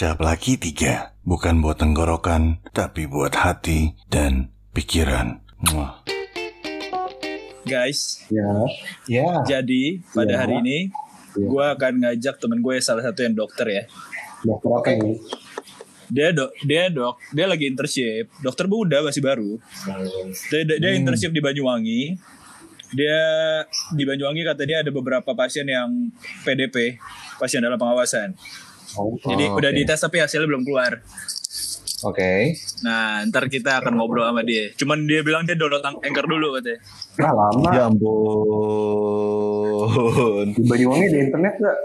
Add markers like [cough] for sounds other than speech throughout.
Cap lagi tiga, bukan buat tenggorokan, tapi buat hati dan pikiran. Muah. Guys, Ya. Ya. jadi pada Ya. hari ini Ya. gue akan ngajak temen gue salah satu yang dokter ya. Dokter apa ini? Dia dok, dia dok, dia lagi internship. Dokter muda masih baru. Dia, dia, dia internship di Banyuwangi. Dia di Banyuwangi katanya ada beberapa pasien yang PDP, pasien dalam pengawasan. Oh, Jadi Oh, udah oke. dites tapi hasilnya belum keluar. Oke. Nah, ntar kita akan ngobrol sama dia. Cuman dia bilang dia download Anchor dulu katanya. Nah, lama. Ya ampun. Di Banyuwangi di internet gak?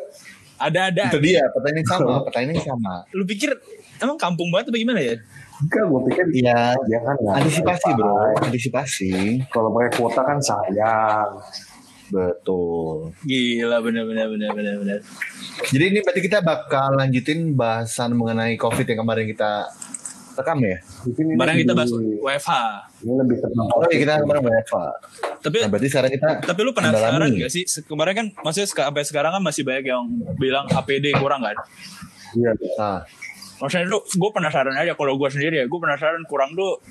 Ada-ada. Itu dia, pertanyaan sama, pertanyaan sama. Lu pikir emang kampung banget apa gimana ya? Enggak, gue pikir Iya, dia kan antisipasi bro, antisipasi. Kalau pakai kuota kan sayang. Betul. Gila bener-bener bener-bener bener. Jadi ini berarti kita bakal lanjutin bahasan mengenai COVID yang kemarin kita rekam ya? Di sini Kemarin kita bahas WFH. Ini lebih tentang Oh iya, kita kemarin WFH. Tapi Nah, berarti sekarang kita tapi lu penasaran mendalami. gak sih? Kemarin kan maksudnya seka- sampai sekarang kan masih banyak yang bilang APD kurang kan? Iya. Nah, Maksudnya tuh gue penasaran aja kalau gue sendiri ya, gue penasaran kurang tuh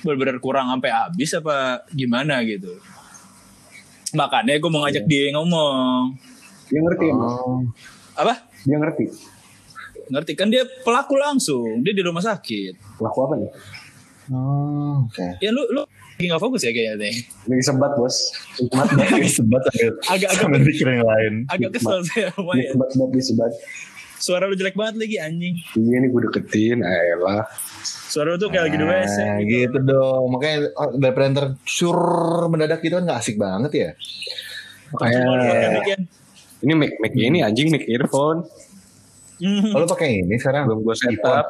bener-bener kurang sampai habis apa gimana gitu. Makanya gue mau ngajak dia ngomong. Dia ngerti. oh, Apa? Dia ngerti. Ngerti kan dia pelaku langsung, dia di rumah sakit. Laku apa nih? oh, oke. Ya lu lu lagi gak fokus ya kayaknya nih. Lagi sebat bos. Banget. [laughs] Lagi sebat sambil Agak-agak sambil mikir yang lain. agak kesel saya ya. sebat banget dia sebat. Suara lu jelek banget lagi anjing. Iya nih gue deketin. Ayolah. Suara lu tuh kayak lagi di WC Nah, gitu. gitu dong. Makanya oh, daripada ntar sur mendadak gitu kan gak asik banget ya. Makanya Makanya Ini mic mic ini anjing mic earphone. Hmm. Oh, lu pakai ini sekarang? Belum gue setup.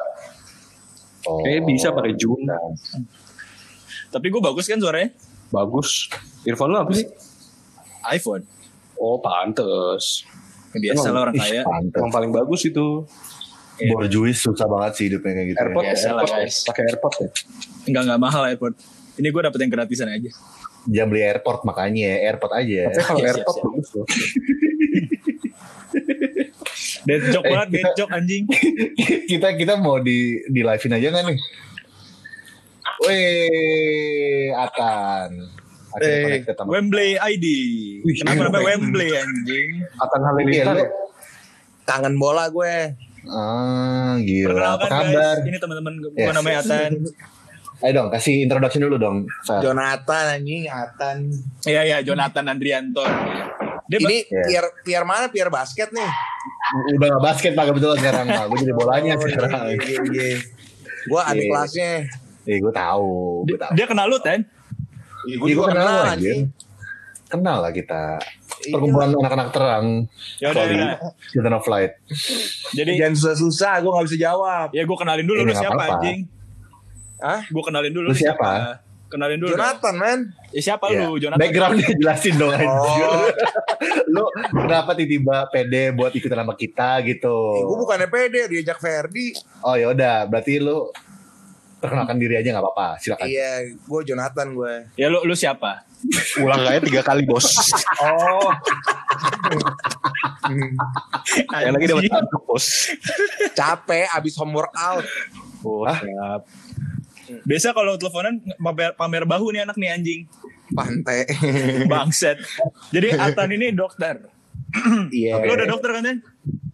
Oh. Kayaknya bisa pakai Jun. Tapi gue bagus kan suaranya? Bagus. Earphone lu apa sih? iPhone. Oh pantes. Biasa lah orang kaya. Yang paling bagus itu. Borjuis susah banget sih hidupnya kayak gitu. ya. AirPod, Biasa lah, AirPod. Pakai AirPod ya. Enggak enggak mahal iPhone. Ini gue dapet yang gratisan aja. Jangan beli airport makanya airport aja. Tapi kalau siap, AirPod siap. bagus loh. Dead joke Eh, banget, dead joke anjing. [laughs] kita kita mau di di live-in aja nggak nih? Weh, Atan. Eh, Wembley ID. Wih, Kenapa iya, namanya Wembley. Anjing? Akan Iya, Halilintar lu- ya. kangen bola gue. Ah, gila. Apa kabar? guys, ini teman-teman gue Yes. namanya Atan. Ayo dong, kasih introduction dulu dong. Fer. Jonathan anjing, Atan. Iya iya, Jonathan Andrianto. Dia Ini Iya. Pierre Pierre mana? Pierre basket nih. Udah gak basket pak kebetulan sekarang pak. Gue jadi bolanya Oh, sekarang. iya, iya, iya. Gue adik Iya. kelasnya. Eh, gue tahu. dia, kenal lu, Ten? Iya, Iya, gue kenal kenal, anjing. Kenal lah kita. Iya. Perkumpulan anak-anak terang. Ya ya udah. Season of Light. Jadi Jangan susah-susah, gue gak bisa jawab. ya gue kenalin dulu lu siapa anjing. Hah? Gue kenalin dulu Lu siapa? Kenalin dulu. dong. Jonathan, man. Ya, siapa Iya. lu, Jonathan? Backgroundnya [laughs] jelasin dong anjir. Oh, lu kenapa tiba-tiba pede buat ikutan sama kita gitu? gue bukannya pede, diajak Ferdi. Oh ya udah, berarti lu perkenalkan diri aja nggak apa-apa. Silakan. Iya, gue Jonathan gue. Ya lu lu siapa? Ulang kayaknya tiga kali bos. [laughs] Oh. [laughs] Yang lagi dapat bos. Capek abis homework out. Oh, siap. Biasa kalau teleponan pamer, pamer bahu nih anak nih anjing. Pantai. [laughs] Bangset. Jadi Atan ini dokter. [clears throat] Iya. Lu udah dokter kan, Ten?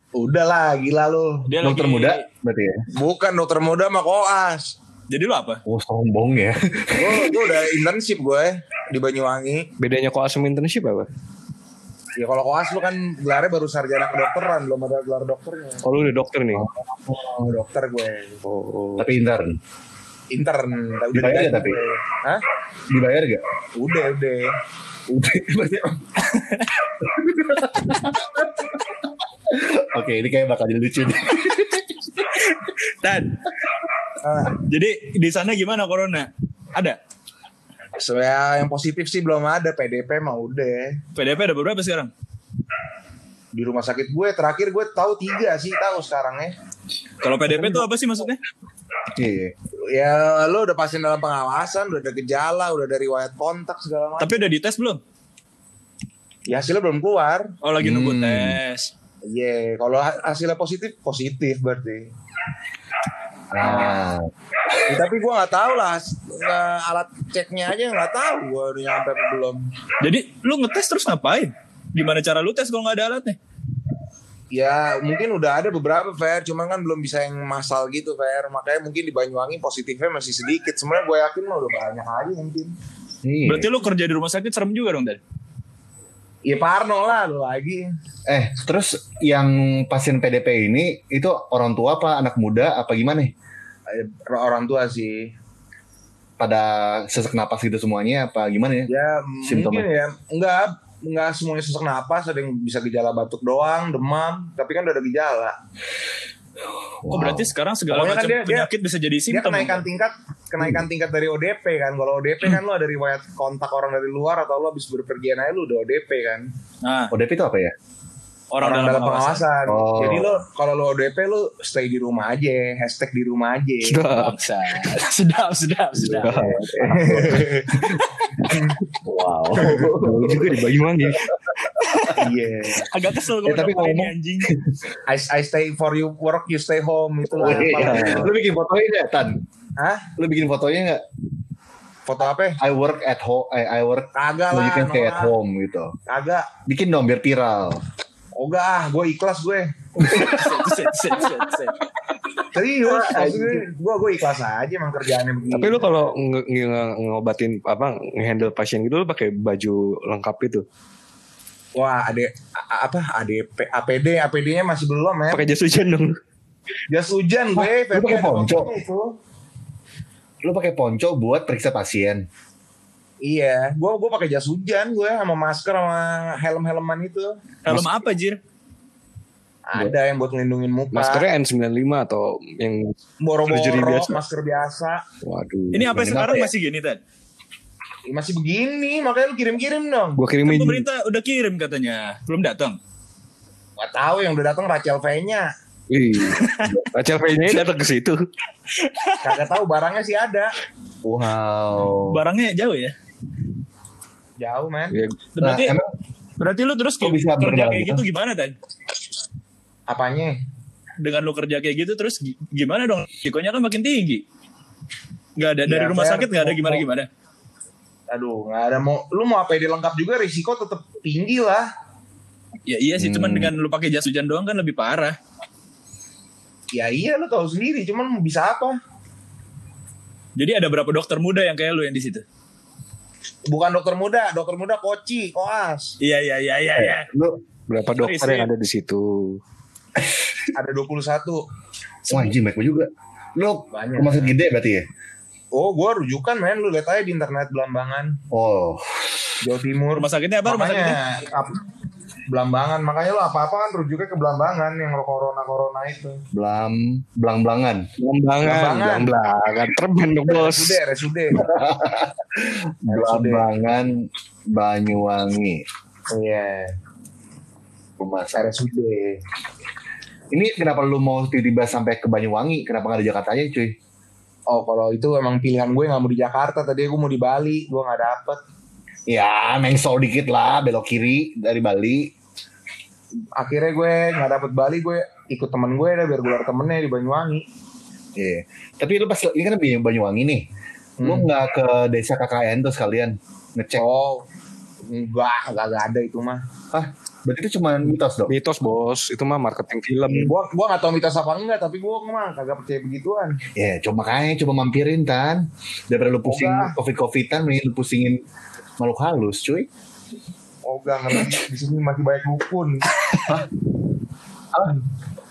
Udah lah, gila lu. Dia Dokter lagi- muda berarti ya. Bukan dokter muda sama koas. Jadi lu apa? Oh sombong ya. Gue gue udah internship gue di Banyuwangi. Bedanya kok asem internship apa? Ya kalau koas lu kan gelarnya baru sarjana kedokteran, belum ada gelar dokternya. Oh lu udah dokter nih. Oh, dokter gue. Oh. Tapi intern. Intern. Udah Dibayar nggak tapi? Hah? Dibayar gak? Udah, udah. Udah. [laughs] Oke, ini kayak bakal jadi lucu nih. Tan. Ah, Jadi di sana gimana corona? Ada? Sebenarnya yang positif sih belum ada, PDP mah udah. PDP ada berapa sekarang? Di rumah sakit gue terakhir gue tahu tiga sih tahu sekarang ya. Kalau PDP itu apa sih maksudnya? Iya. Ya lo udah pasien dalam pengawasan, udah ada gejala, udah ada riwayat kontak segala macam. Tapi udah dites belum? Ya hasilnya belum keluar. Oh lagi nunggu Hmm. tes. Iya, kalau ha- hasilnya positif, positif berarti. Nah, Ya, tapi gue nggak tahu lah nggak alat ceknya aja nggak tahu gue udah nyampe apa belum Jadi lu ngetes terus ngapain? Gimana cara lu tes kalau nggak ada alatnya? ya mungkin udah ada beberapa fair cuman kan belum bisa yang masal gitu fair makanya mungkin di Banyuwangi positifnya masih sedikit sebenarnya gue yakin mah udah banyak aja mungkin iya. Berarti lu kerja di rumah sakit serem juga dong, Dan? Ya Parno lah lu lagi Eh, terus yang pasien PDP ini itu orang tua apa anak muda apa gimana? Eh, orang tua sih Pada sesak napas gitu semuanya apa gimana ya? ya Simptomnya. mungkin ya enggak enggak semuanya sesak napas ada yang bisa gejala batuk doang demam tapi kan udah ada gejala Oh, berarti sekarang segala Pokoknya kan macam dia- dia- penyakit bisa jadi dia simptom. kenaikan tingkat kenaikan tingkat dari ODP kan. Kalau ODP kan lo ada riwayat kontak orang dari luar atau lo habis berpergian aja lo udah ODP kan. Nah, ODP itu apa ya? Orang, dalam, pengawasan. pengawasan Oh. jadi lo kalau lo ODP lo stay di rumah aja hashtag di rumah aja Sedap. [laughs] Sedap, sedap, sedap. Wow. [laughs] Jauh juga di Banyuwangi. iya Agak kesel Eh, kalau tapi ngomong- anjing. [laughs] I, I stay for you work you stay home itu lah Iya. Lu bikin fotonya nggak, Tan? Hah? Lu bikin fotonya nggak? foto apa I work at home, I, I work, kagak lah you can stay at home gitu. kagak Bikin dong biar viral. Oga ah gue ikhlas gue [laughs] serius gue gue ikhlas aja emang kerjaannya begini Tapi lu kalau nge- nge- ngobatin apa ngehandle pasien gitu lu pakai baju lengkap itu. wah ada a- apa ADP APD APD-nya masih belum ya Pakai jas hujan dong. jas hujan gue lu pakai ponco? ada Lu pakai ponco buat periksa pasien. Iya gue gue pakai jas hujan gue sama masker sama helm helman itu Helm apa, Jir? ada yang buat ngelindungin muka Maskernya N95 atau yang boro-boro biasa. masker biasa waduh. Ini apa sekarang apa ya? masih gini, Tan? Ya, masih begini makanya lu kirim-kirim dong Gua Kan kirimin pemerintah udah kirim katanya. Belum datang. Gak tahu yang udah datang Rachel V-nya Ih, Rachel V-nya datang ke situ. kagak tahu barangnya sih ada Wow. Barangnya jauh ya. Jauh men Ya, Nah, Berarti emang berarti lu terus Kok bisa kerja kayak gitu? gitu gimana, Tan? apanya Dengan lu kerja kayak gitu terus gi- gimana dong? Risikonya kan makin tinggi. Gak ada dari Ya, rumah sakit gak ada mau- gimana-gimana. aduh nggak ada mau lu mau APD lengkap juga risiko tetap tinggi lah Ya iya sih, cuman Hmm. dengan lu pakai jas hujan doang kan lebih parah. ya iya lu tahu sendiri cuman mau bisa apa Jadi ada berapa dokter muda yang kayak lu yang di situ? Bukan dokter muda dokter muda koci koas Iya iya iya iya iya. lu berapa dokter Sorry, yang ada di situ? ada 21 wah anjing baik juga. Lu Banyak. rumah sakit gede berarti ya? oh gua rujukan men lu lihat aja di internet Belambangan Oh, Jawa Timur Rumah sakitnya apa? Rumah sakitnya? makanya ap- Belambangan makanya lu apa-apa kan rujuknya ke Belambangan yang corona corona itu belam. Belambangan, Belambangan. belambangan. Terban dong bos. RSUD RSUD [laughs] Belambangan Banyuwangi. iya Rumah. RSUD Ini kenapa lu mau tiba-tiba sampai ke Banyuwangi? Kenapa nggak di Jakarta aja, cuy? Oh kalau itu emang pilihan gue nggak mau di Jakarta tadi gue mau di Bali gue nggak dapet Ya, mengsol dikit lah, belok kiri dari Bali. Akhirnya gue nggak dapet Bali gue ikut temen gue dah biar gue ada temennya di Banyuwangi Iya. Tapi lu pas ini kan di Banyuwangi nih. Lu Hmm. nggak ke desa KKN tuh sekalian ngecek. oh enggak enggak ada itu mah Hah? Berarti itu cuma mitos dong? Mitos bos, itu mah marketing film. gue gue nggak tahu mitos apa enggak tapi gue mah kagak percaya begituan Ya, coba makanya coba mampirin tan. Daripada lu pusing Oga. covid-covidan, mending lu pusingin makhluk halus, cuy. Oh enggak ngerti di sini masih banyak dukun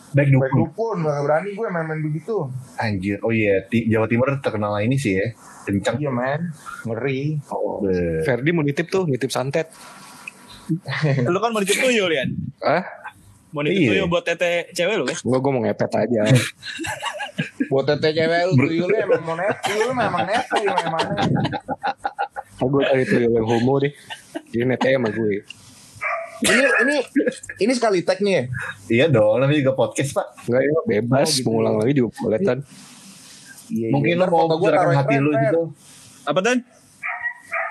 Baik banyak dukun. dukun nggak berani gue main-main begitu Anjir. Oh iya, Ti- Jawa Timur terkenal ini sih ya. Kencang. iya men ngeri Oh, be- Ferdi mau nitip tuh, nitip santet. [laughs] Lu kan mau nitip tuyul ya? Ah, Mau nitip Iya. tuyul buat tete cewek lu kan? gua gua mau ngepet aja. [laughs] buat tete cewek lu tuyulnya emang mau net tuyul memang net tuyul memang Ah, gue cari tuh yang homo deh. Jadi nete sama gue. ini ini ini sekali tag nih ya Iya dong, namanya juga podcast, Pak. Enggak ya, bebas. Oh, gitu. Mengulang lagi juga boleh kan. Iya, Mungkin iya. lu Ntar mau foto gue gerakan taruh yang hati keren, lu gitu. Apa tan?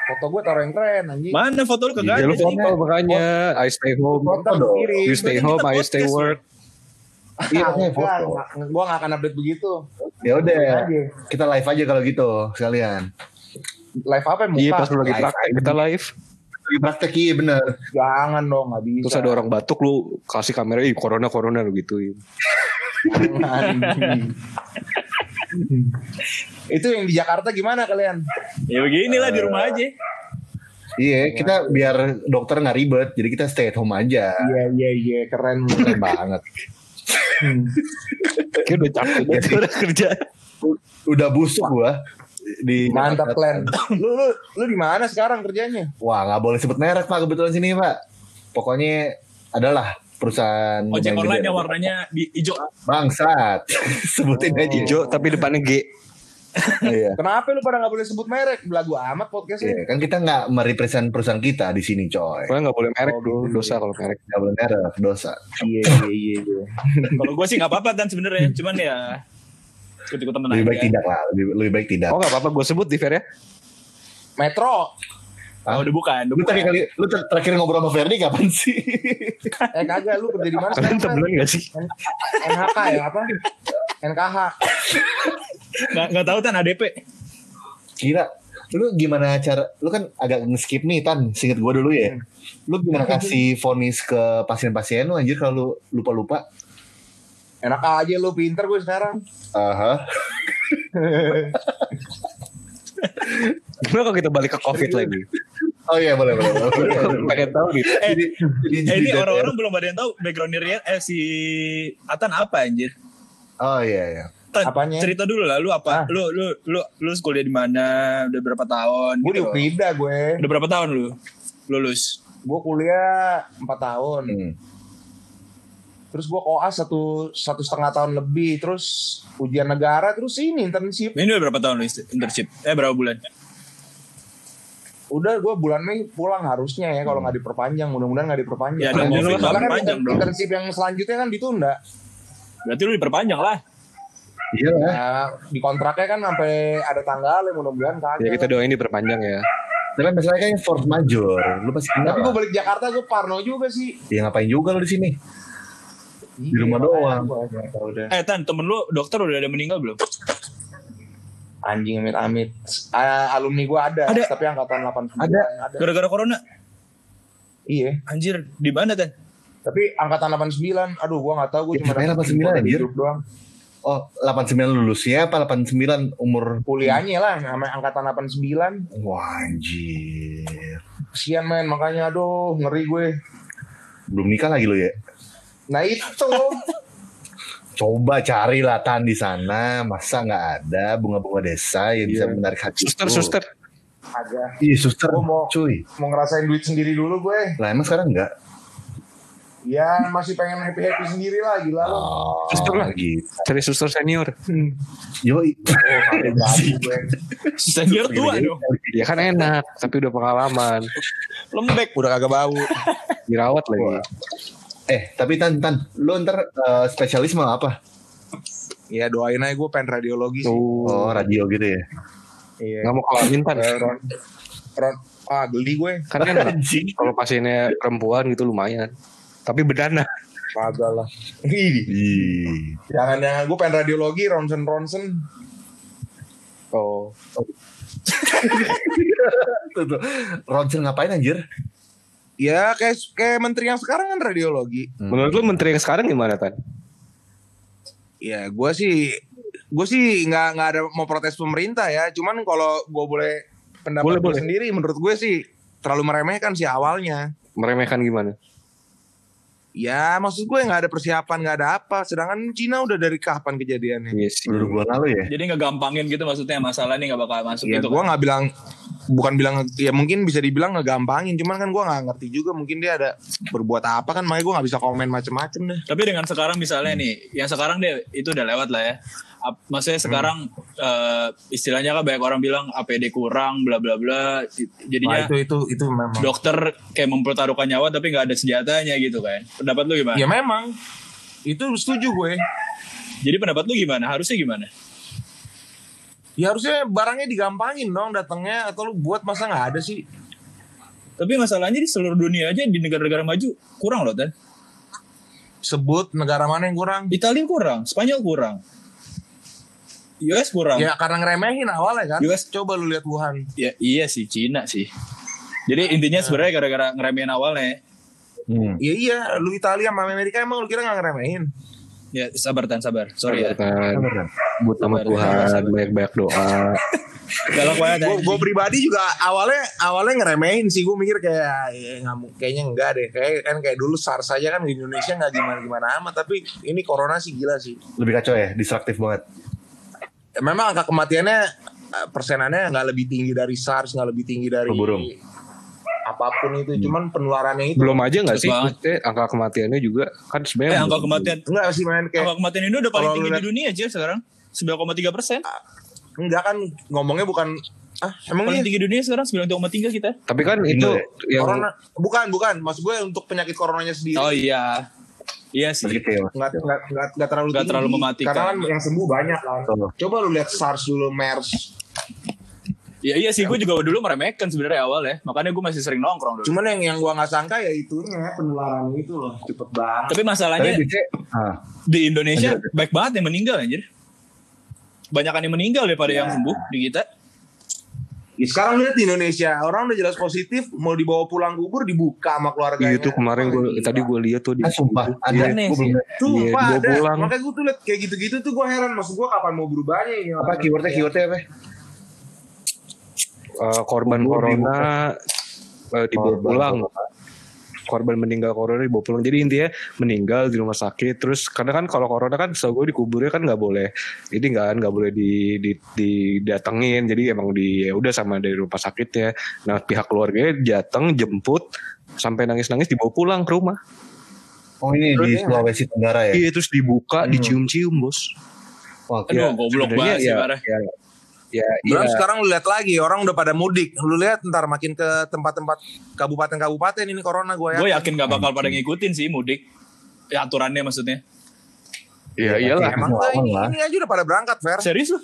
foto gue taruh yang keren anjing Mana foto lu kagak Ya lu ada sih? foto makanya. I stay home. Ntar dong. You stay home, I stay podcast, work. [laughs] Iya, Gua foto. gua nggak akan update begitu. Ya udah, kita live aja kalau gitu sekalian. Live apa ya, muka? Iya pas lu lagi Live kita live. Lagi praktek iya bener. Jangan dong, nggak bisa. Terus ada orang batuk lu kasih kamera, ih corona corona lu gituin. Itu yang di Jakarta gimana kalian? Ya beginilah di rumah aja. Iya, kita biar dokter nggak ribet, jadi kita stay at home aja. Iya iya iya keren. Keren banget. Kayak udah capek udah kerja. Udah busuk gua di Mantap klan. Lu lu lu di mana sekarang kerjanya? Wah, nggak boleh sebut merek pak kebetulan sini pak. Pokoknya adalah perusahaan Ojek online yang warnanya di hijau. bangsat. [laughs] Sebutin aja. Hijau tapi depannya G. Iya. Kenapa lu pada nggak boleh sebut merek? Belagu amat podcastnya. Iya, kan kita nggak merepresent perusahaan kita di sini coy. Pokoknya nggak boleh merek dulu, dosa kalau merek. Nggak boleh merek, dosa. Iya iya iya. iya. Kalau gue sih nggak apa-apa kan sebenarnya, cuman ya ikut-ikut temen Lebih baik tidak lah, lebih, lebih baik tidak. Oh nggak apa-apa, gue sebut di fair ya. Metro. Oh, udah bukan, udah Lu bukan. terakhir kali, lu ter- terakhir ngobrol sama Ferdi kapan sih? Eh kagak lu kerja di mana? Kalian temenan gak sih? Fer? NHK ya apa? NKH. Nggak nggak tahu kan ADP. Kira, lu gimana cara, lu kan agak nge-skip nih Tan, singkat gua dulu ya. Lu gimana kasih vonis ke pasien-pasien lu anjir kalau lu lupa-lupa? Enak aja lu pinter gue sekarang. Aha. Gimana kalau kita balik ke covid lagi? Oh iya boleh boleh. boleh. Pengen tahu gitu. Eh, Jadi- jadi- eh, ini jadi- orang-orang belum ada yang tahu background Rian eh si Atan apa anjir? Oh iya iya. Tan, Apanya? cerita dulu lah lu apa? Ah. Lu lu lu lu kuliah di mana? Udah berapa tahun? Gue gitu. Ukrida gue. Udah berapa tahun lu lulus? Gue kuliah 4 tahun. Hmm. Terus gue koas satu satu setengah tahun lebih. Terus ujian negara. Terus ini internship. Ini udah berapa tahun internship? Eh berapa bulan? Udah gue bulan Mei pulang harusnya ya kalau nggak diperpanjang. Mudah-mudahan nggak diperpanjang. Ya, dan Soalnya lu kan diperpanjang dong. internship yang selanjutnya kan ditunda. Berarti lu diperpanjang lah. Iya lah. Ya, di kontraknya kan sampai ada tanggalnya mudah-mudahan kagak. Ya kita doain diperpanjang ya. Tapi masalahnya kan force major. Lu pasti. Tapi gue balik Jakarta gue parno juga sih. Ya ngapain juga lu di sini? Di rumah doang. Eh Tan, temen lu dokter udah ada meninggal belum? Anjing amit amit. Ah, alumni gue ada, Ada. tapi angkatan 89 Ada. ada. Gara-gara corona? Iya. Anjir, di mana Tan? Tapi angkatan 89, aduh gua nggak tahu gue Ya, cuma kirain dapet 89 info dari anjir. grup doang. Oh 89 lulusnya apa 89 umur? Kuliahnya lah sama angkatan 89. Wah anjir. Kesian men, makanya aduh ngeri gue. Belum nikah lagi lu ya? Nah itu Coba cari latan di sana, masa nggak ada bunga-bunga desa yang bisa Iya. menarik hati Suster suster. agak Iya suster, Gua mau- cuy. mau ngerasain duit sendiri dulu gue. Lah emang sekarang enggak? Ya masih pengen happy happy sendiri lah gila lo. Oh, Suster lah. gitu. Cari suster senior. Oh, sampai berani [laughs] gue. Senior tua dong. Ya kan enak, tapi udah pengalaman. Lembek. Udah kagak bau. Dirawat lagi. Eh, tapi Tan, Tan, lu ntar eh, spesialis mau apa? Ya doain aja gue pengen radiologi sih. Tuh. Oh, radio gitu ya. Iya. Nggak mau kelamin pan. Eh, Ron, Ron, ah geli gue. Kan [laughs] enak. Kalau pasiennya perempuan gitu lumayan. Tapi bedana. Kagak lah. Ih, Ih. jangan jangan gue pengen radiologi ronsen ronsen. Oh. [laughs] Tuh, tuh. Ronsen ngapain anjir? Ya kayak kayak menteri yang sekarang kan radiologi. Menurut lu menteri yang sekarang gimana tan? Ya gue sih gue sih nggak nggak ada mau protes pemerintah ya. Cuman kalau gue boleh pendapat Boleh, gue boleh. sendiri, menurut gue sih terlalu meremehkan sih awalnya. Meremehkan gimana? Ya maksud gue nggak ada persiapan nggak ada apa. Sedangkan Cina udah dari kapan kejadiannya? Iya sih. Dua bulan lalu ya? Jadi nggak gampangin gitu maksudnya masalah ini nggak bakal masuk Ya gitu gue kan. nggak bilang bukan bilang ya mungkin bisa dibilang ngegampangin. Cuman kan gue nggak ngerti juga mungkin dia ada berbuat apa kan. Makanya gue nggak bisa komen macem-macem deh. Tapi dengan sekarang misalnya nih, yang sekarang deh itu udah lewat lah ya. Ap- Maksudnya sekarang eh, istilahnya kan banyak orang bilang APD kurang, bla bla bla. Jadinya Nah, itu itu itu memang. dokter kayak mempertaruhkan nyawa tapi nggak ada senjatanya gitu kan. Pendapat lu gimana? Ya memang. Itu setuju gue. Jadi pendapat lu gimana? Harusnya gimana? Ya harusnya barangnya digampangin dong datangnya atau lu buat masa nggak ada sih? Tapi masalahnya di seluruh dunia aja di negara-negara maju kurang loh kan. sebut negara mana yang kurang? Italia kurang, Spanyol kurang. US kurang. Ya karena ngeremehin awalnya kan. US Coba lu lihat Wuhan. Ya, iya sih, Cina sih. Jadi intinya sebenarnya gara-gara ngeremehin awalnya. Hmm. Iya iya, lu Italia sama Amerika emang lu kira nggak ngeremehin? Ya, sabar tan sabar. Sorry ya. Kan, Bener. buat nama Sabar, Tuhan, sabar, sabar. banyak-banyak doa. [laughs] Galak banget Gue pribadi juga awalnya awalnya ngeremehin sih gue mikir kayak ya, nggak mu- kayaknya enggak deh kayak kan kayak dulu SARS aja kan di Indonesia nggak gimana gimana amat tapi ini corona sih gila sih. Lebih kacau ya, distraktif banget. Memang angka kematiannya eh, persenannya nggak lebih tinggi dari SARS nggak lebih tinggi dari burung. Apa pun itu cuman penularannya itu Belum aja nggak sih? banget. Maksudnya angka kematiannya juga kan Eh, sebenarnya angka kematian enggak sih main kayak angka kematian ini udah paling tinggi di dunia aja sekarang. 9,3 persen. enggak kan ngomongnya bukan ah emang Paling iya tinggi dunia sekarang 9,3 kita. Tapi kan itu ya? yang corona bukan bukan maksud gue untuk penyakit coronanya sendiri Oh iya. Iya sih. Masih kecil. nggak nggak nggak nggak terlalu Nggak tinggi. terlalu mematikan. karena kan yang sembuh banyak kan coba lu lihat SARS dulu MERS Iya iya sih, gue juga dulu meremehkan sebenarnya awal ya. Makanya gue masih sering nongkrong dulu. cuman yang yang gua nggak sangka ya itunya penularan itu loh cepet banget Tapi Tapi masalahnya biasanya, ah, di Indonesia baik banget yang meninggal anjir. Banyakan yang meninggal daripada yang sembuh di kita. Ya, sekarang lihat di Indonesia orang udah jelas positif mau dibawa pulang kubur dibuka sama keluarganya Iya, itu kemarin gue tadi gue lihat tuh di ah, sumpah, ada. Iya, Gua belum liat. tuh Iya, ada pulang. makanya gue tuh lihat kayak gitu-gitu tuh gue heran maksud gue kapan mau berubahnya ini Apa keywordnya, keywordnya apa? Eh, korban Kubur corona eh, dibawa Korban pulang. corona. Korban meninggal corona dibawa pulang. Jadi intinya meninggal di rumah sakit. Terus karena kan kalau corona kan setahu gue dikuburnya kan nggak boleh. Ini kan nggak boleh di, di, didatengin. Jadi emang di ya udah sama dari rumah sakitnya. Nah pihak keluarganya datang jemput sampai nangis-nangis dibawa pulang ke rumah. Oh ini Terus di ya? Sulawesi Tenggara ya? Iya terus dibuka, Hmm. dicium-cium bos. Wah, Aduh, kira- goblok banget sih ya, parah. ya, ya, Belum iya. sekarang lu lihat lagi orang udah pada mudik. Lu lihat ntar makin ke tempat-tempat kabupaten-kabupaten ini corona gue ya. Gue yakin gak bakal pada ngikutin sih mudik. Ya aturannya maksudnya. Iya iyalah. Emang lah, ini, lah. ini aja udah pada berangkat, Fer. Serius lu?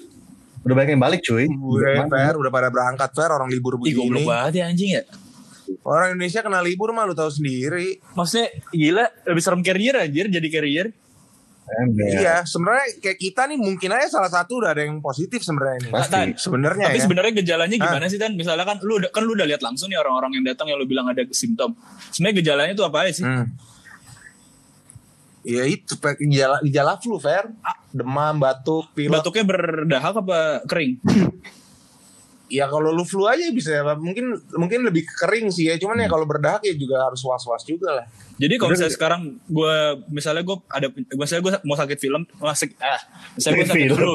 Udah banyak yang balik cuy. Udah, Fer, udah pada berangkat, Fer. Orang libur Ih goblok begini. banget ya anjing ya. Orang Indonesia kena libur mah lu tahu sendiri. Maksudnya gila lebih serem carrier anjir jadi carrier. Ember. Iya, sebenarnya kayak kita nih mungkin aja salah satu udah ada yang positif sebenarnya ini. Pasti. Sebenarnya Tapi ya. sebenarnya gejalanya gimana sih Tan? Misalnya kan lu udah- kan lu udah lihat langsung nih orang-orang yang datang yang lu bilang ada simptom. Sebenarnya gejalanya tuh apa aja sih? Hmm. Ya itu gejala gejala flu, Fer. Demam, batuk, pilek. Batuknya berdahak apa kering? [laughs] Ya kalau lu flu aja bisa mungkin mungkin lebih kering sih ya. Cuman ya kalau berdahak ya juga harus was-was juga lah. Jadi kalau misalnya sekarang gue misalnya gue ada misalnya gue mau sakit film, mau sakit ah, misalnya gue sakit Film. flu,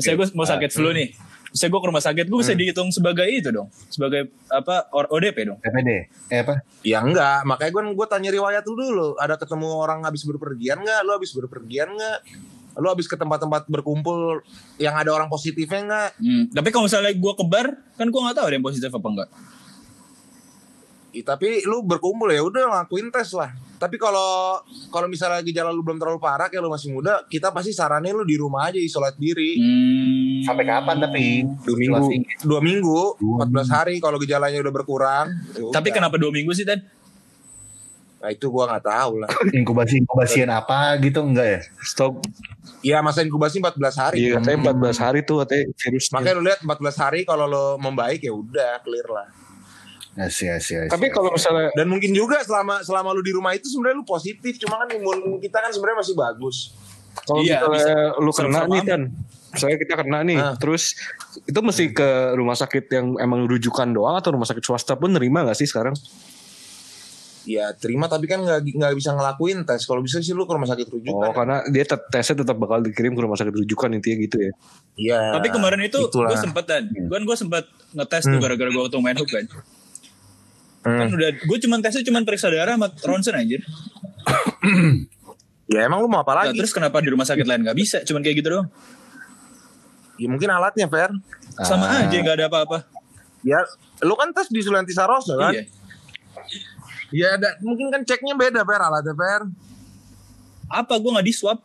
misalnya gue mau sakit flu nih, misalnya gue ke rumah sakit, gue bisa dihitung sebagai itu dong, sebagai apa ODP dong. TPD. Eh apa? Ya enggak, makanya gue gue tanya riwayat lu dulu. Ada ketemu orang habis berpergian enggak? Lu habis berpergian enggak? Lu habis ke tempat-tempat berkumpul yang ada orang positifnya enggak? Hmm. Tapi kalau misalnya gue ke bar, kan gue nggak tahu ada yang positif apa enggak. Ya, tapi lu berkumpul ya udah ngelakuin tes lah. Tapi kalau kalau misalnya gejala lu belum terlalu parah kayak lu masih muda, kita pasti saranin lu di rumah aja isolat diri. Hmm. Sampai kapan tapi? Dua minggu, dua minggu, Dua 14 hari kalau gejalanya udah berkurang. ya Tapi udah. kenapa dua minggu sih Tan? Nah itu gua nggak tahu lah. [clears throat] Inkubasi inkubasian apa gitu enggak ya? Stop. Iya masa inkubasi 14 hari. Iya katanya 14 hari tuh katanya virusnya. Makanya lu lihat 14 hari kalau lo membaik ya udah clear lah. Asih asih asih. Tapi kalau misalnya Dan mungkin juga selama selama lu di rumah itu sebenarnya lu positif, cuma kan imun kita kan sebenarnya masih bagus. kalau Iya, misalnya lu kena nih kan, misalnya kita kena nih, Ah. terus itu mesti ke rumah sakit yang emang rujukan doang atau rumah sakit swasta pun nerima gak sih sekarang? Ya terima tapi kan nggak nggak bisa ngelakuin tes. Kalau bisa sih lu ke rumah sakit Oh, rujukan. karena dia tesnya tetap bakal dikirim ke rumah sakit rujukan intinya gitu ya. Iya. Tapi kemarin itu gue sempet Tan, kan gue sempet ngetes tuh Hmm. gara-gara gue waktu main hook kan. Hmm. Kan udah, gue cuman tesnya cuman periksa darah sama ronsen anjir. Ya emang lu mau apa Nah, lagi? terus kenapa di rumah sakit lain nggak bisa? Cuman kayak gitu doang. Ya mungkin alatnya Fer. Sama Ah. aja nggak ada apa-apa. Ya lu kan tes di Sulianti Saroso kan? Iya. Ya ada mungkin kan ceknya beda Fer alatnya Fer. Apa gue nggak di swab?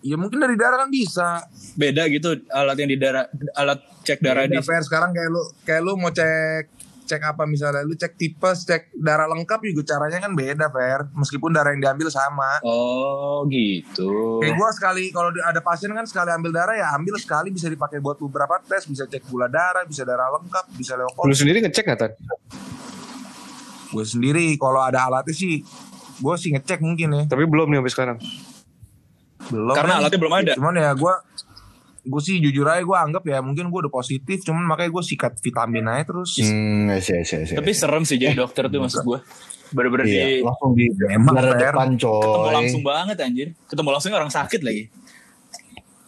Ya mungkin dari darah kan bisa. Beda gitu alat yang di darah, alat cek darah di. Fer sekarang kayak lu kayak lu mau cek cek apa misalnya lu cek tipes, cek darah lengkap juga caranya kan beda, Fer. Meskipun darah yang diambil sama. Oh gitu. Kayak gue sekali kalau ada pasien kan sekali ambil darah ya ambil sekali bisa dipakai buat beberapa tes, bisa cek gula darah, bisa darah lengkap, bisa Lu leukemia. sendiri ngecek gak Tan? Gue sendiri kalau ada alatnya sih gue sih ngecek mungkin ya. Tapi belum nih sampai sekarang. Belum. Karena kan. alatnya belum ada. Cuman ya gue gue sih jujur aja gue anggap ya mungkin gue udah positif cuman makanya gue sikat vitamin aja terus Hmm, I see, I see, I see. Tapi serem sih jadi dokter tuh maksud gue. Bener-bener iya, di langsung di Emang, depan coy. ketemu langsung banget anjir. Ketemu langsung orang sakit lagi.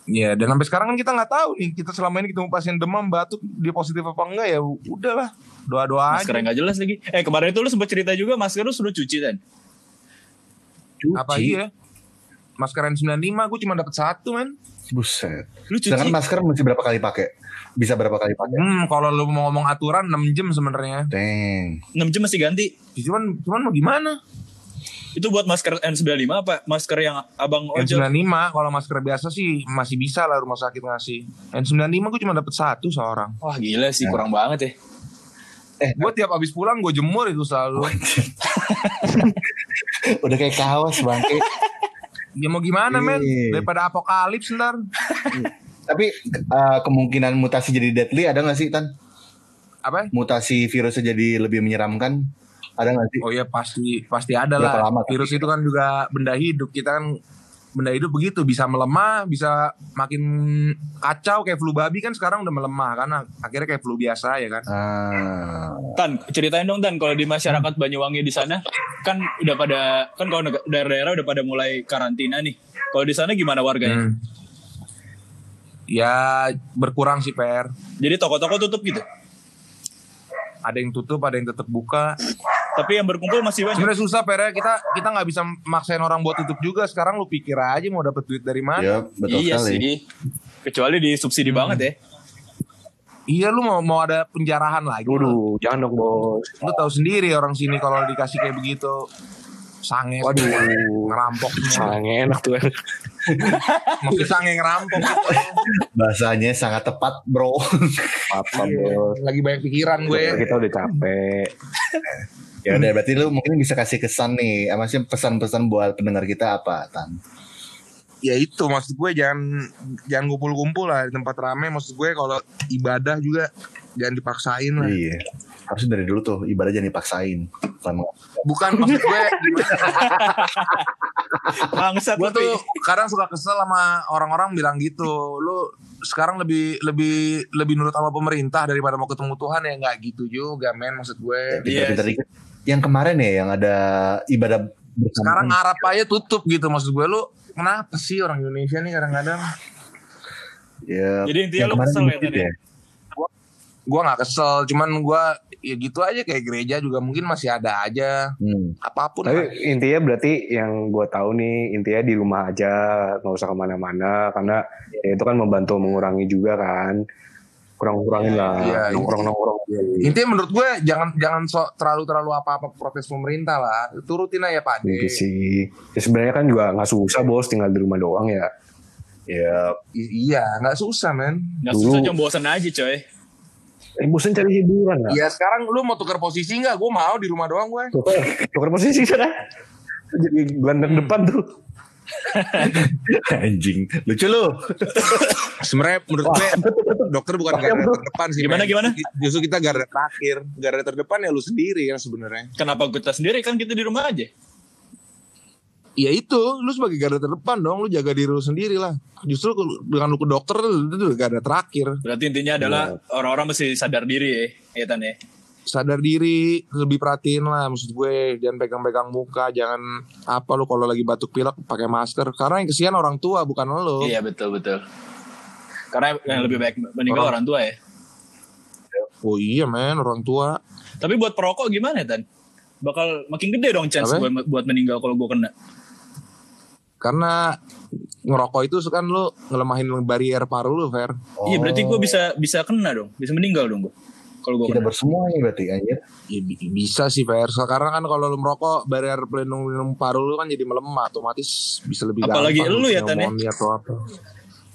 Ya dan sampai sekarang kan kita nggak tahu nih kita selama ini ketemu pasien demam batuk dia positif apa enggak ya udahlah doa doa aja Masker yang gak jelas lagi. Eh kemarin itu lu sempat cerita juga masker lu suruh cuci kan? apa iya masker N95 gue cuma dapat satu men Buset. Lu cuci. Sedangkan masker mesti berapa kali pakai? Bisa berapa kali pakai? hmm kalau lu mau ngomong aturan 6 jam sebenarnya Deng. 6 jam masih ganti. cuman cuman mau gimana Itu buat masker N95 apa masker yang abang ojol? N95 kalau masker biasa sih masih bisa lah rumah sakit ngasih N95 gue cuma dapat satu seorang Wah gila sih kurang banget ya. gue tiap habis pulang gue jemur itu selalu [laughs] Udah kayak kaos bangke. ya mau gimana men Iya. daripada apokalips ntar Tapi eh, kemungkinan mutasi jadi deadly ada nggak sih Tan? apa Mutasi virusnya jadi lebih menyeramkan? Ada nggak sih? Oh iya pasti pasti ada Berapa lah. lama? Virus itu kan juga benda hidup. Kita kan benda hidup begitu bisa melemah, bisa makin kacau kayak flu babi kan sekarang udah melemah karena akhirnya kayak flu biasa ya kan. Ah, Tan, ceritain dong Tan kalau di masyarakat Banyuwangi di sana kan udah pada kan kalau daerah-daerah udah pada mulai karantina nih. Kalau di sana gimana warganya? Hmm. Ya berkurang sih PR. Jadi toko-toko tutup gitu. Ada yang tutup, ada yang tetap buka. Tapi yang berkumpul masih banyak. Sebenarnya susah PR kita kita nggak bisa maksain orang buat tutup juga. Sekarang lu pikir aja mau dapet duit dari mana? ya betul iya sekali. sih. Kecuali disubsidi banget ya. Iya lu mau mau ada penjarahan lagi. Waduh, jangan dong bos. Lu tahu sendiri orang sini kalau dikasih kayak begitu sange Waduh, ngerampok sange enak tuh. [laughs] Maksudnya sange ngerampok gitu. Bahasanya sangat tepat, Bro. Apa Iya, bos? Lagi banyak pikiran gue. Kita udah capek. [laughs] ya udah berarti lu mungkin bisa kasih kesan nih. Eh, Maksudnya pesan-pesan buat pendengar kita apa, Tan? Ya itu maksud gue jangan jangan kumpul-kumpul lah di tempat rame. Maksud gue kalau ibadah juga jangan dipaksain lah. Iya. Harusnya dari dulu tuh ibadah jangan dipaksain. Sama Bukan maksud gue? [laughs] Bangsat gue tuh kadang suka kesel sama orang-orang bilang gitu. Lu sekarang lebih lebih lebih nurut sama pemerintah daripada mau ketemu Tuhan ya nggak gitu juga men maksud gue. Iya pintar-pintar dikit. Yang kemarin ya yang ada ibadah bersama. Sekarang Arab aja tutup gitu maksud gue lu kenapa sih orang Indonesia nih kadang-kadang ya, Jadi intinya yang lu kemarin kesel ya, dikit Tan, ya? gue nggak kesel cuman gue ya gitu aja kayak gereja juga mungkin masih ada aja Hmm. apa pun lah. Tapi intinya berarti yang gue tahu nih intinya di rumah aja nggak usah ke mana-mana karena ya itu kan membantu mengurangi juga kan kurang-kurangin lah Iya, iya. nongkrong-nongkrong Intinya menurut gue jangan jangan sok terlalu terlalu apa apa protes pemerintah lah. Turutin aja Pak gitu sih ya sebenarnya kan juga nggak susah bos tinggal di rumah doang ya Ya, I- iya nggak susah men. Nggak susah cuma bosan aja coy. eh bosan cari hiburan lah Ya sekarang lu mau tukar posisi nggak? Gue mau di rumah doang gue. tukar tukar posisi sana jadi gelandang depan tuh [laughs] anjing. Lucu lu. Sebenarnya menurut gue dokter bukan garda terdepan sih. Gimana, men. gimana? Justru kita garda terakhir. Garda terdepan ya lu sendiri kan sebenarnya. Kenapa kita sendiri kan kita di rumah aja? Ya itu, lu sebagai garda terdepan dong, lu jaga diri lu sendiri lah. Justru kalau- dengan lu ke dokter itu garda terakhir. Berarti intinya adalah orang-orang mesti sadar diri ya, ya Tan ya. Sadar diri lebih perhatiin lah maksud gue jangan pegang-pegang muka jangan apa lu kalau lagi batuk pilek pakai masker karena yang kesian orang tua bukan lo Iya betul betul. Karena yang lebih baik meninggal orang, Orang- tua ya. oh iya men orang tua Tapi buat perokok gimana Tan? Bakal makin gede dong chance gue buat meninggal kalau gue kena. karena ngerokok itu kan lu ngelemahin barrier paru lu Fer Iya berarti gue bisa bisa kena dong, bisa meninggal dong gue. Kalau kita bersemua nih berarti anjir. Ya, bisa sih Fer. Karena kan kalau lu merokok barrier pelindung paru lu kan jadi melemah otomatis bisa lebih Apalagi gampang. Apalagi lu ya tadi ya. Atau apa.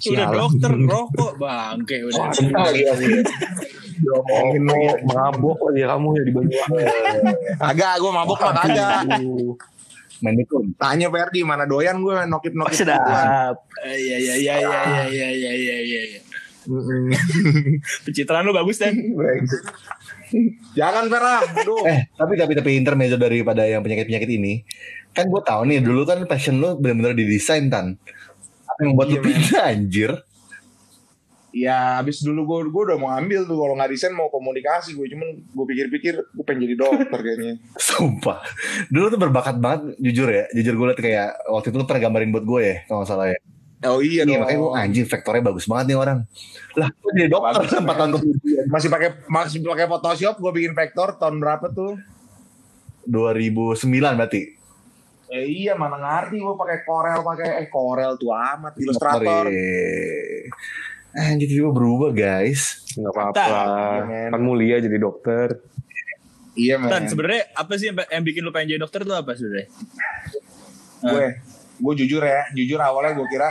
Ya dokter [laughs] merokok bangke udah. Oh, iya, iya. Mabok ya kamu ya di Banyuwangi. Agak gue mabok mah kagak. Manikum. Tanya Ferdi mana doyan gue nokip nokip. Oh, sedap. Eh, iya iya iya iya iya iya iya iya. iya. [laughs] Pencitraan lu bagus dan. Jangan. Aduh. Eh, tapi tapi tapi intermezzo daripada yang penyakit-penyakit ini, kan gue tahu nih dulu kan passion lu benar-benar didesain tan. Apa yang membuat lu Iya, men. pindah anjir? Ya abis dulu gue gue udah mau ambil tuh kalau nggak desain mau komunikasi gue cuman gue pikir-pikir gue pengen jadi dokter kayaknya. [laughs] Sumpah. Dulu tuh berbakat banget jujur ya. Jujur gue liat kayak waktu itu lu pernah gambarin buat gue ya kalau nggak salah ya. Oh iya, Iya makanya gue anjing vektornya bagus banget nih orang. Lah gue jadi dokter Bagus. empat tahun kemudian. Masih pakai masih pakai Photoshop gue bikin vektor tahun berapa tuh? 2009 berarti. Eh iya mana ngerti gue pakai Corel pakai eh Corel tuh amat ilustrator. Iya. Anjir tiba berubah guys. Nggak apa-apa. Iya. Kan mulia jadi dokter. Iya men. Tan sebenarnya apa sih yang, yang bikin lu pengen jadi dokter tuh apa sebenarnya? gue gue jujur ya jujur awalnya gue kira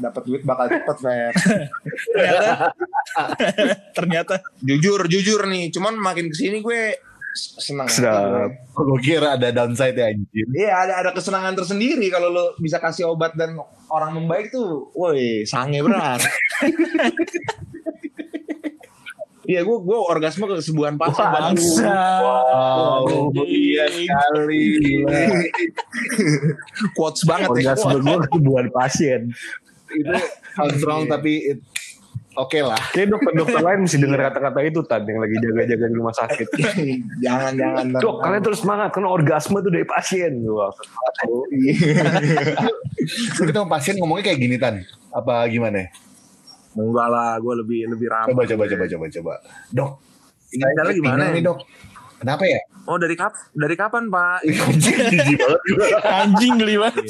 dapat duit bakal cepet Fer. [laughs] Ternyata [laughs] ternyata jujur jujur nih cuman makin ke sini gue senang Sedap. Gue kira ada downside ya anjir. Iya ada ada kesenangan tersendiri kalau lo bisa kasih obat dan orang membaik tuh, woi sange berat. [laughs] Iya gue gue orgasme kesembuhan pasien Wah, banget. Wow, iya sekali. Quotes banget ya. Orgasme gue kebuan pasien. itu sounds wrong tapi it- oke lah. Kayak dokter-dokter lain mesti denger kata-kata itu Tan yang lagi jaga-jaga di rumah sakit. [laughs] jangan jangan. Dok, kalian terus semangat karena orgasme tuh dari pasien. Wah, [laughs] Lu ketemu pasien ngomongnya kayak gini tan. Apa gimana? Enggak lah, gue lebih lebih ramah. Coba coba coba coba coba. Dok, cara gimana pinggang ya? nih dok? Kenapa ya? Oh dari kap dari kapan Pak? [laughs] Anjing jijik banget anjing geli banget.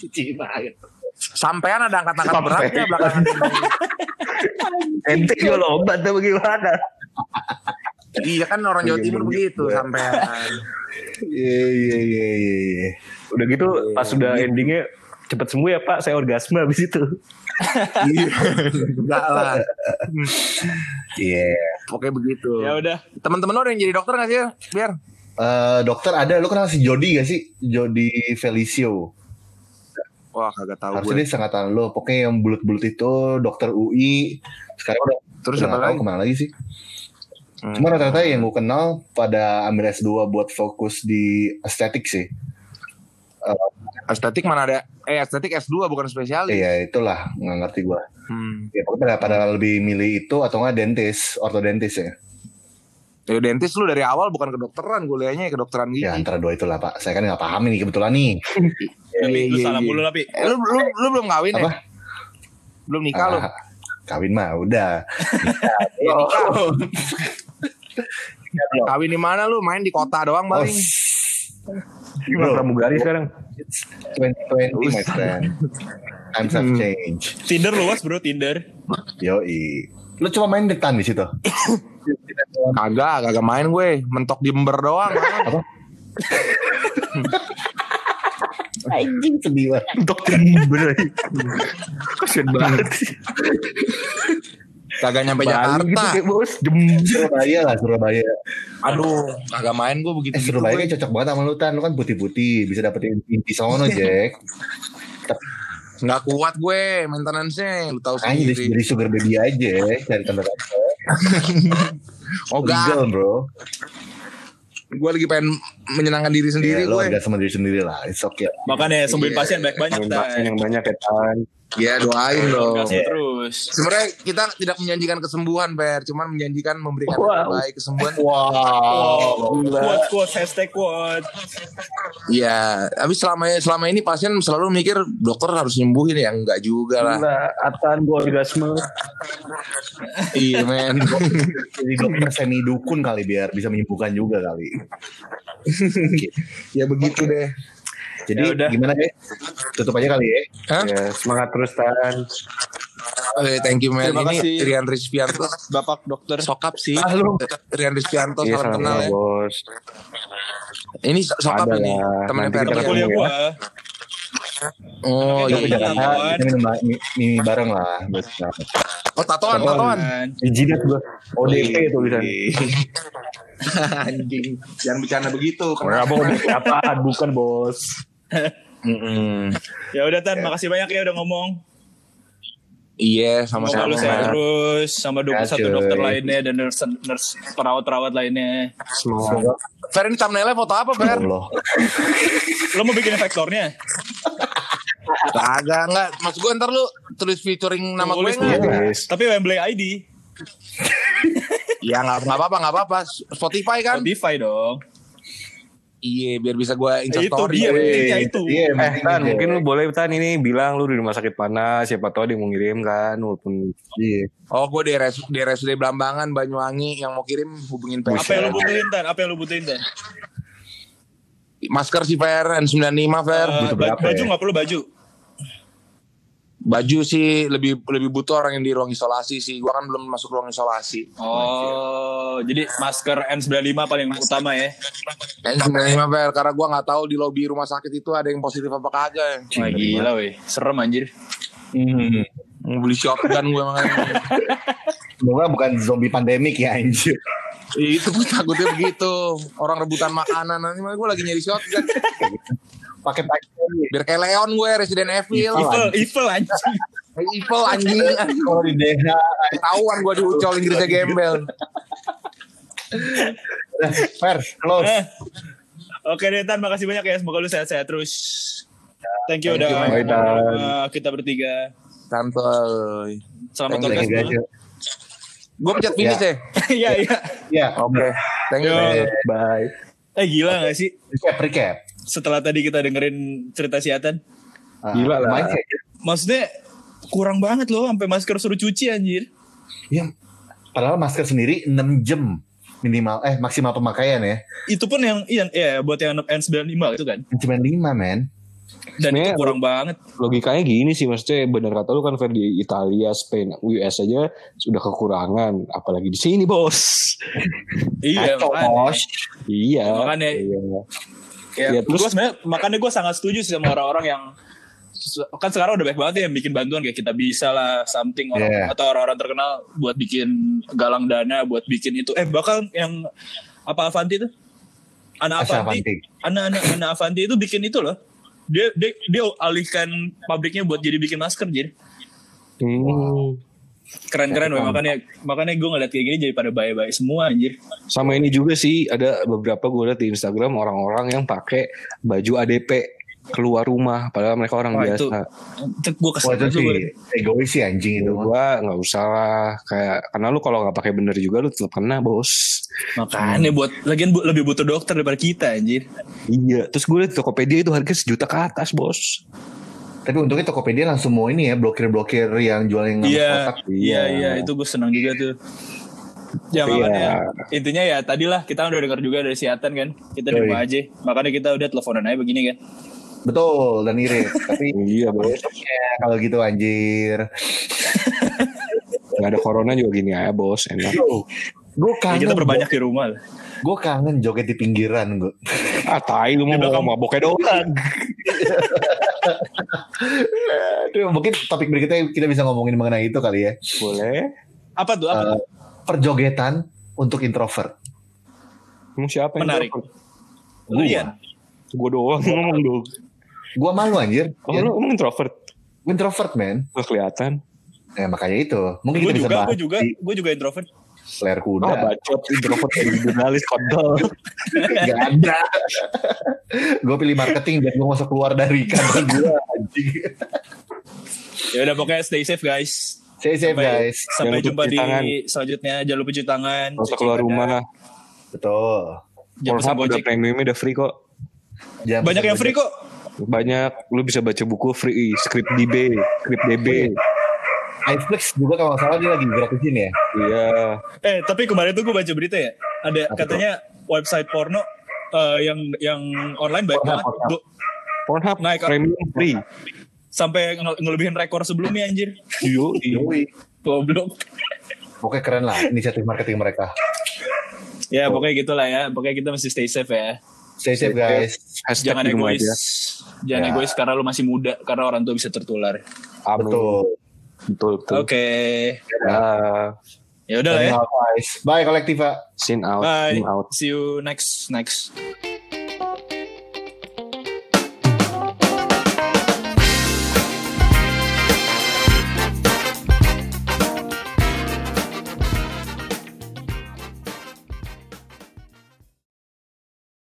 Jijik banget. Sampean ada angkat-angkat berat ya belakangan ini? ente jual obat atau bagaimana? Iya kan orang Jawa Iya, Timur begitu. sampean. Iya iya iya iya. iya. Udah gitu pas udah endingnya cepet sembuh ya Pak, saya orgasme habis itu. Iya. Enggak lah. Iya. Pokoknya begitu. Ya udah. Teman-teman lo ada yang jadi dokter gak sih? Biar. Eh, dokter ada, lu kenal si Jody gak sih? Jody Felicio. Wah kagak tahu Harusnya gue. dia sangkatan lu. Pokoknya yang bulut-bulut itu dokter UI. Sekarang udah Terus siapa lagi? ke mana lagi sih. Hmm. Cuma rata-rata yang gue kenal pada ambil S2 buat fokus di estetik sih. Estetik mana ada? Eh estetik S2 bukan spesialis. Iya itulah nggak ngerti gue. Hmm. Ya pokoknya pada, pada lebih milih itu atau nggak dentis, ortodentis ya. Ya dentis lu dari awal bukan kedokteran, gue liatnya kedokteran gigi. Ya antara dua itulah pak. Saya kan nggak paham ini kebetulan nih. Tapi [laughs] lu iya, salam dulu lah, Pi. Eh, lu, lu, lu belum kawin Apa? ya? Belum nikah lu? Ah, kawin mah udah. [laughs] Ya, nikah. Kawin di mana lu? Main di kota doang Oh, paling. Gimana Bro. pramugari sekarang? 2020 my friend. Times have Hmm. changed. Tinder luas, Bro, Tinder. Yoi. Lu cuma main detan di situ. Kagak, kagak main gue. Mentok di ember doang. Anjing sedih banget. Untuk bener. Kasian banget sih. Kagak nyampe Bali gitu Jakarta. kayak [laughs] bos. Jem. Surabaya lah Surabaya. Aduh, kagak main gue begitu. Eh Surabaya kan cocok banget sama lu Tan. Lu kan putih-putih. Bisa dapetin inti sono Jack. Nggak kuat gue maintenance-nya. Lu tahu sendiri. jadi sugar baby aja. Cari tanda-tanda. Oh, enggak. Legal bro. Gue lagi pengen menyenangkan diri sendiri lu gue. udah sama diri sendiri lah. It's okay. Makanya sembuhin Iya. pasien banyak-banyak, ba- Tan. yang banyak ya Tan. Ya doain dong. Orgasme terus. Sebenarnya kita tidak menjanjikan kesembuhan, Per. Cuman menjanjikan memberikan yang Wow. terbaik kesembuhan. Wow. Quote, quote, hashtag quote. Iya, tapi selama selama ini pasien selalu mikir dokter harus nyembuhin ya, enggak juga lah. Gila, Atan gua orgasme. iya, men. Jadi dokter semi dukun kali biar bisa menyembuhkan juga kali. [laughs] ya begitu deh. Jadi Ya udah. gimana deh? Tutup aja kali ya. Hah? Ya, semangat terus Tan. Oke, thank you, man. Terima ini kasih. Rian Rizpianto, Bapak dokter. sokap sih. Ah, lu. Rian Rizpianto, Iya, salam kenal ya. bos. Ini so- sokap Ada ini. Temen ketemu kuliah ya. gua. Oh iya. Jakarta kita minum ba- mi- mie bareng lah. Bos. Oh tatoan, tatoan. Di jidat gue. ODP tulisan. Anjing. Jangan bercanda begitu. Oh, apa udah apaan bukan bos. Ya udah Tan, makasih banyak ya udah ngomong. Iya, Semoga sama-sama. lu sehat terus sama dua Ya, satu cuy. dokter lainnya dan nurse, nurse perawat-perawat lainnya. Semoga Fer ini thumbnailnya foto apa, Fer? Allah. Lo mau bikin vektornya? Kagak, enggak. Maksud gue ntar lu tulis featuring nama gue Tulis, enggak? tulis. Tapi Wembley ID, Ya enggak enggak apa-apa, enggak apa-apa. Spotify kan? Spotify dong. Iya, biar bisa gue Insta itu dia, gue. pentingnya itu. Iya, Eh Tan aja. mungkin lu boleh Tan ini bilang lu di rumah sakit panas siapa tahu dia mau ngirim kan walaupun Iya. Oh, gue di, RS, di RSUD Blambangan, Banyuwangi. Yang mau kirim hubungin Apa yang lu butuhin Tan? Apa yang lu butuhin Tan? Masker sih, Fer. N95, Fer. Eh, butuh ba- berapa baju ya? nggak perlu baju. Baju sih lebih lebih butuh orang yang di ruang isolasi sih. Gua kan belum masuk ruang isolasi. Oh, jadi masker N95 paling utama ya. N95 Fer, karena gua nggak tahu di lobi rumah sakit itu ada yang positif apa kagak. Wah gila weh, serem anjir. Hmm. Mau beli shotgun gue makanya. Semoga bukan zombie pandemik ya anjir. itu gue takutnya begitu. Orang rebutan makanan nanti gue lagi nyari shotgun. Pakai pakai Biar kayak Leon gue Resident Evil. Evil, evil anjing. Evil anjing. kalau di DH. Ketahuan gue diucol Inggrisnya gembel. Fer, close. Eh. Oke deh Tan, makasih banyak ya. Semoga lu sehat-sehat terus. Thank you Thank udah you, sama kita bertiga. Santuy. Selamat Thank you, Gue pencet finish ya. Iya, iya. Ya, Oke. Thank you. Yo. bye. Eh gila gak sih? recap, recap. Setelah tadi kita dengerin cerita si Atan. Ah, Gila lah. sih. Maksudnya kurang banget loh sampai masker suruh cuci anjir. Ya, padahal masker sendiri 6 jam minimal eh maksimal pemakaian ya. Itu pun yang iya ya buat yang N95 itu kan. Cuma 5 men. Dan Sebenarnya itu kurang banget. Logikanya gini sih maksudnya benar kata lu kan Fer di Italia, Spain, US aja sudah kekurangan apalagi di sini bos. Iya, Kacau, makanya. bos. Iya. Makanya. Iya. Ya, Ya, terus- gua sebenarnya makanya gue sangat setuju sih sama orang-orang yang kan sekarang udah banyak banget ya yang bikin bantuan kayak kita bisa lah something orang Yeah. atau orang-orang terkenal buat bikin galang dana buat bikin itu. Eh bakal yang apa Avanti itu? Anak Avanti. Anak-anak anak Avanti itu bikin itu loh. Dia dia dia alihkan pabriknya buat jadi bikin masker jadi. Hmm. Keren-keren weh. makanya makanya gue ngeliat kayak gini jadi pada baik-baik semua anjir Sama ini juga sih ada beberapa gue liat di Instagram orang-orang yang pakai baju ADP keluar rumah padahal mereka orang Wah, itu biasa. gue kesel Wah itu banget sih gua. egois sih anjing itu. Gua nggak usah lah kayak karena lu kalau nggak pakai bener juga lu tetap kena bos. makanya buat lagian bu- lebih butuh dokter daripada kita anjir Iya. Terus gue liat di Tokopedia itu harga sejuta ke atas bos. Tapi untungnya Tokopedia langsung mau ini ya blokir-blokir yang jual yang Iya, kotak. iya, iya, itu gue senang juga tuh. Ya makanya intinya ya tadilah kita udah dengar juga dari si Atan kan, kita di rumah aja. Makanya kita udah teleponan aja begini kan. Betul dan irit. Tapi [laughs] Iya bos. ya, kalau gitu anjir. Gak ada corona juga gini aja bos. Enak. Gue Ya, kangen. kita perbanyak di rumah. Gue kangen joget di pinggiran gue. Ah tai lu mau maboknya doang. [laughs] Aduh, mungkin topik berikutnya kita bisa ngomongin mengenai itu kali ya. Boleh. Apa tuh? Apa Eh, tuh? perjogetan untuk introvert. Emang siapa yang Menarik. introvert? Lian. Gue doang ngomong dong. Gue malu anjir. Oh, Ya, lu emang introvert? gua introvert man. Gak kelihatan. Ya makanya itu. Mungkin Gue kita bisa juga, bahas gue juga, gue juga introvert. Layar kuda. Ah bacot introvert kayak jurnalis kontol. [laughs] Gak ada. gue pilih marketing biar gue masuk keluar dari kantor gue anjing. Ya udah pokoknya stay safe guys. Stay safe Sampai- guys. Sampai Jangan jumpa di tangan. selanjutnya. Jangan lupa cuci tangan. Gak usah keluar badan, rumah. Betul. Jangan pesan Pornhub udah gojek. premiumnya udah free kok. Jangan Banyak yang free kok. Banyak. Lu bisa baca buku free. Script DB. Script DB. Netflix juga kalau nggak salah dia lagi gratisin ya. Iya. Eh tapi kemarin tuh gue baca berita ya. Ada Apa katanya website porno eh, yang yang online banyak Pornhub, banget. Pornhub. Pornhub Naik. premium free. sampai nge- ngelebihin rekor sebelumnya anjir. Yo. Goblok. Pokoknya keren lah inisiatif marketing mereka. Ya pokoknya gitulah ya. Pokoknya kita mesti stay safe ya. Stay safe guys. Hashtag Jangan egois. aja. Jangan Ya. egois karena lu masih muda karena orang tua bisa tertular. Amin. Betul. Betul, betul. Oke. Ya, Ya udah lah ya. Bye kolektiva. sin out, Bye. sin out. See you next next.